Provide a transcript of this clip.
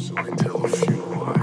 So I tell a few lies.